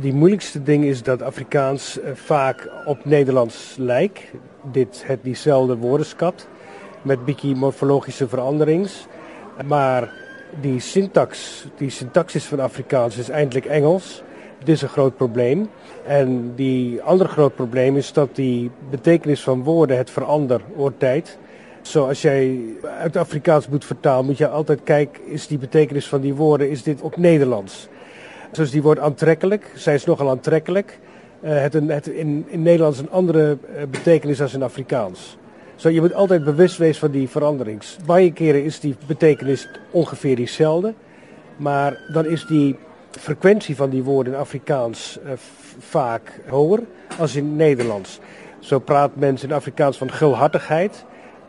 Die moeilijkste ding is dat Afrikaans eh, vaak op Nederlands lijkt. Dit het diezelfde woordenschat met beetje morfologische veranderings. Maar die syntax, die syntaxis van Afrikaans is eindelijk Engels. Dit is een groot probleem. En die andere groot probleem is dat die betekenis van woorden het verandert over tijd. Zoals jij uit Afrikaans moet vertalen, moet je altijd kijken, is die betekenis van die woorden, is dit ook Nederlands? Dus die wordt aantrekkelijk, zij is nogal aantrekkelijk. Uh, het, een, het in, in Nederlands een andere uh, betekenis dan in Afrikaans. Zo, je moet altijd bewust wezen van die veranderings. Bij keren is die betekenis ongeveer diezelfde. Maar dan is die frequentie van die woorden in Afrikaans uh, vaak hoger als in Nederlands. Zo praat mensen in Afrikaans van gulhartigheid,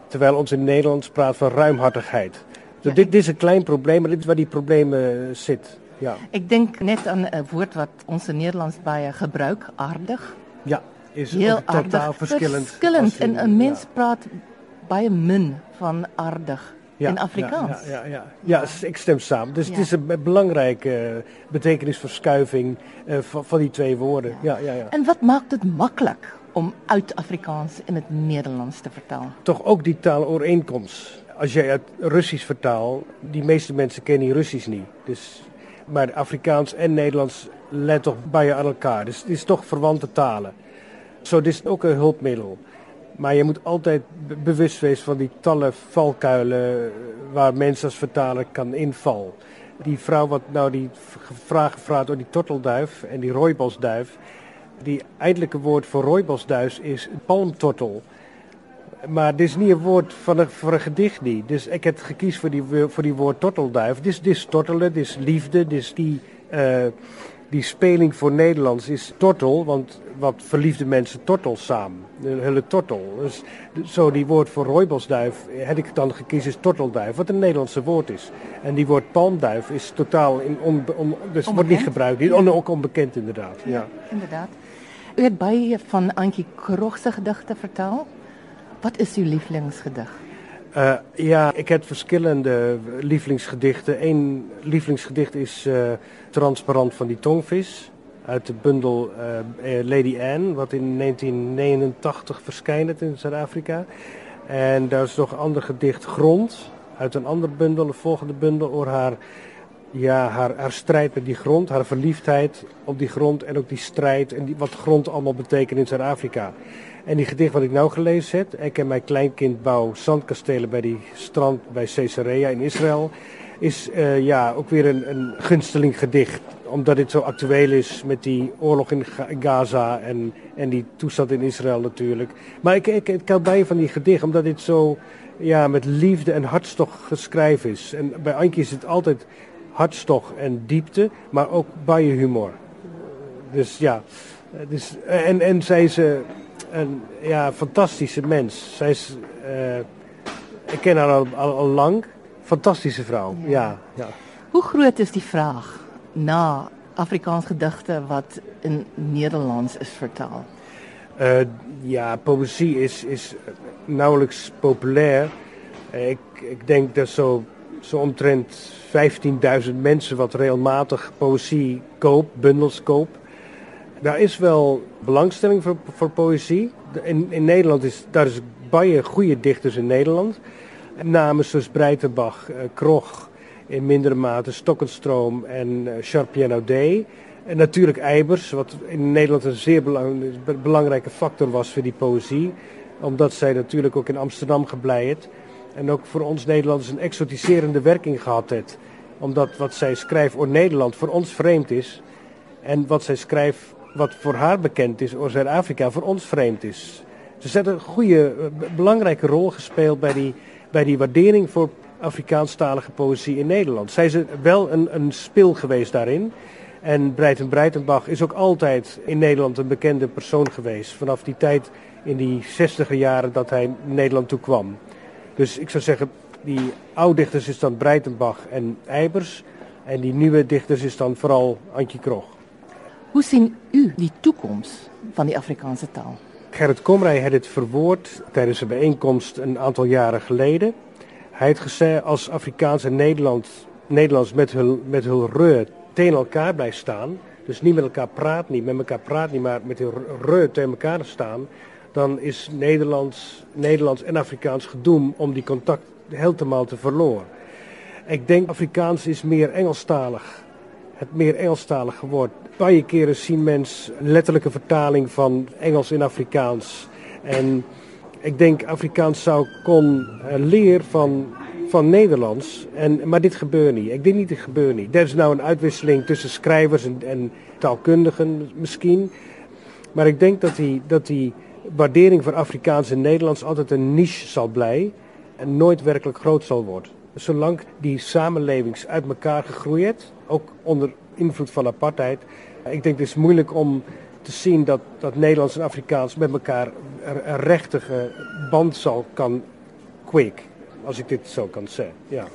terwijl ons in Nederlands praat van ruimhartigheid. Dus dit, dit, is een klein probleem, maar dit is waar die problemen zit. Ja. Ik denk net aan een woord wat in Nederlands baie gebruik, aardig. Ja, is Heel totaal verschillend. Verschillend. En een mens ja. praat baie min van aardig. Ja, in Afrikaans. Ja, ja, ja, ja. ik stem samen. Dus het is een belangrijke betekenisverschuiving uh, van, van, die twee woorden. Ja. Ja, ja, En wat maakt het makkelijk om uit Afrikaans in het Nederlands te vertalen? Toch ook die taalovereenkomst. Als jij het Russisch vertaalt, die meeste mensen kennen Russisch niet. Dus, maar Afrikaans en Nederlands letten toch bij aan elkaar. Dus het is toch verwante talen. Zo, dit is ook een hulpmiddel. Maar je moet altijd bewust wezen van die tallen valkuilen waar mensen als vertaler kan invallen. Die vrouw wat nou die vraag gevraagd door die tortelduif en die rooibosduif. Die eindelijke woord voor rooibosduif is palmtortel. Maar dit is niet een woord van een, voor een gedicht niet. Dus ik heb gekizen voor die, voor die woord tortelduif. Dit is, dit is tortelen, dit is liefde, dit is die... Uh, die speling voor Nederlands is tortel, want wat verliefde mensen tortel samen. Een hele tortel. Dus zo die woord voor rooibosduif heb ik dan gekozen is tortelduif, wat een Nederlandse woord is. En die woord palmduif is totaal in on, on, dus wordt niet gebruikt. Die on, ook onbekend inderdaad. Ja, ja. inderdaad. U hebt baie van Antjie Krog se gedigte vertel. Wat is uw lievelingsgedig? Uh, ja, ik heb verschillende lievelingsgedichten. Eén lievelingsgedicht is uh, Transparant van die tongvis. Uit de bundel uh, Lady Anne, wat in 1989 verschijnt in Zuid-Afrika. En daar is nog een ander gedicht, Grond, uit een ander bundel, een volgende bundel, over haar, ja, haar, strijd met die grond, haar verliefdheid op die grond en ook die strijd en die, wat grond allemaal betekent in Zuid-Afrika. En die gedicht wat ik nou gelezen heb, ik en mijn kleinkind bouw zandkastelen bij die strand bij Caesarea in Israël, is uh, ja, ook weer een, een gunsteling gedicht. Omdat dit zo actueel is met die oorlog in Gaza en, en die toestand in Israël natuurlijk. Maar ik, ik, ik hou bij van die gedicht omdat dit zo ja, met liefde en hartstocht geschreven is. En bij Antje is het altijd hartstocht en diepte, maar ook bij humor. Dus ja, dus, en, en zij is... Uh, een ja, fantastische mens. Zij is, uh, ik ken haar al, al, al, lang. Fantastische vrouw, ja. ja. ja. Hoe groot is die vraag na Afrikaans gedachten wat in Nederlands is vertaald? Uh, ja, poëzie is, is nauwelijks populair. Ik, ik denk dat zo, zo omtrent 15.000 mensen wat regelmatig poëzie koopt, bundels koopt. Daar is wel belangstelling voor, voor poëzie. In, in Nederland is daar is baie goede dichters in Nederland. Namen zoals Breitenbach, uh, Krog, in mindere mate Stokkenstroom en Charpien Audet. En natuurlijk Eibers, wat in Nederland een zeer belang, belangrijke factor was voor die poëzie. Omdat zij natuurlijk ook in Amsterdam gebleid En ook voor ons Nederlanders een exotiserende werking gehad heeft. Omdat wat zij schrijft over Nederland voor ons vreemd is. En wat zij schrijft wat voor haar bekend is, over Zuid-Afrika, voor ons vreemd is. Ze heeft een goede, eh, belangrijke rol gespeeld bij die, bij die waardering voor Afrikaanstalige poëzie in Nederland. Zij is wel een, een spil geweest daarin. En Breiten Breitenbach is ook altijd in Nederland een bekende persoon geweest. Vanaf die tijd in die zestiger jaren dat hij Nederland toe kwam. Dus ik zou zeggen, die oude dichters is dan Breitenbach en Eibers. En die nieuwe dichters is dan vooral Antje Krog. Hoe zien u die toekomst van die Afrikaanse taal? Gerrit Komrij had het verwoord tijdens een bijeenkomst een aantal jaren geleden. Hij had gezegd als Afrikaans en Nederland, Nederlands met hun, met hun reu tegen elkaar blijft staan, dus niet met elkaar praat, niet met elkaar praat, niet maar met de reu tegen elkaar staan, dan is Nederlands, Nederlands en Afrikaans gedoemd om die contact helemaal te verloren. Ik denk Afrikaans is meer Engelstalig. Het meer Engelstalig geworden. Een keren zien mensen letterlijke vertaling van Engels in Afrikaans. En ik denk Afrikaans zou kon leren van, van Nederlands. En, maar dit gebeurt niet. Ik denk niet, dit gebeurt niet. Er is nou een uitwisseling tussen schrijvers en, en taalkundigen misschien. Maar ik denk dat die, dat die waardering voor Afrikaans en Nederlands altijd een niche zal blijven. En nooit werkelijk groot zal worden. Zolang die samenlevings uit elkaar gegroeid, ook onder invloed van apartheid. Ik denk het is moeilijk om te zien dat, dat Nederlands en Afrikaans met elkaar een rechtige band zal kan kweken. Als ik dit zo kan zeggen. Ja.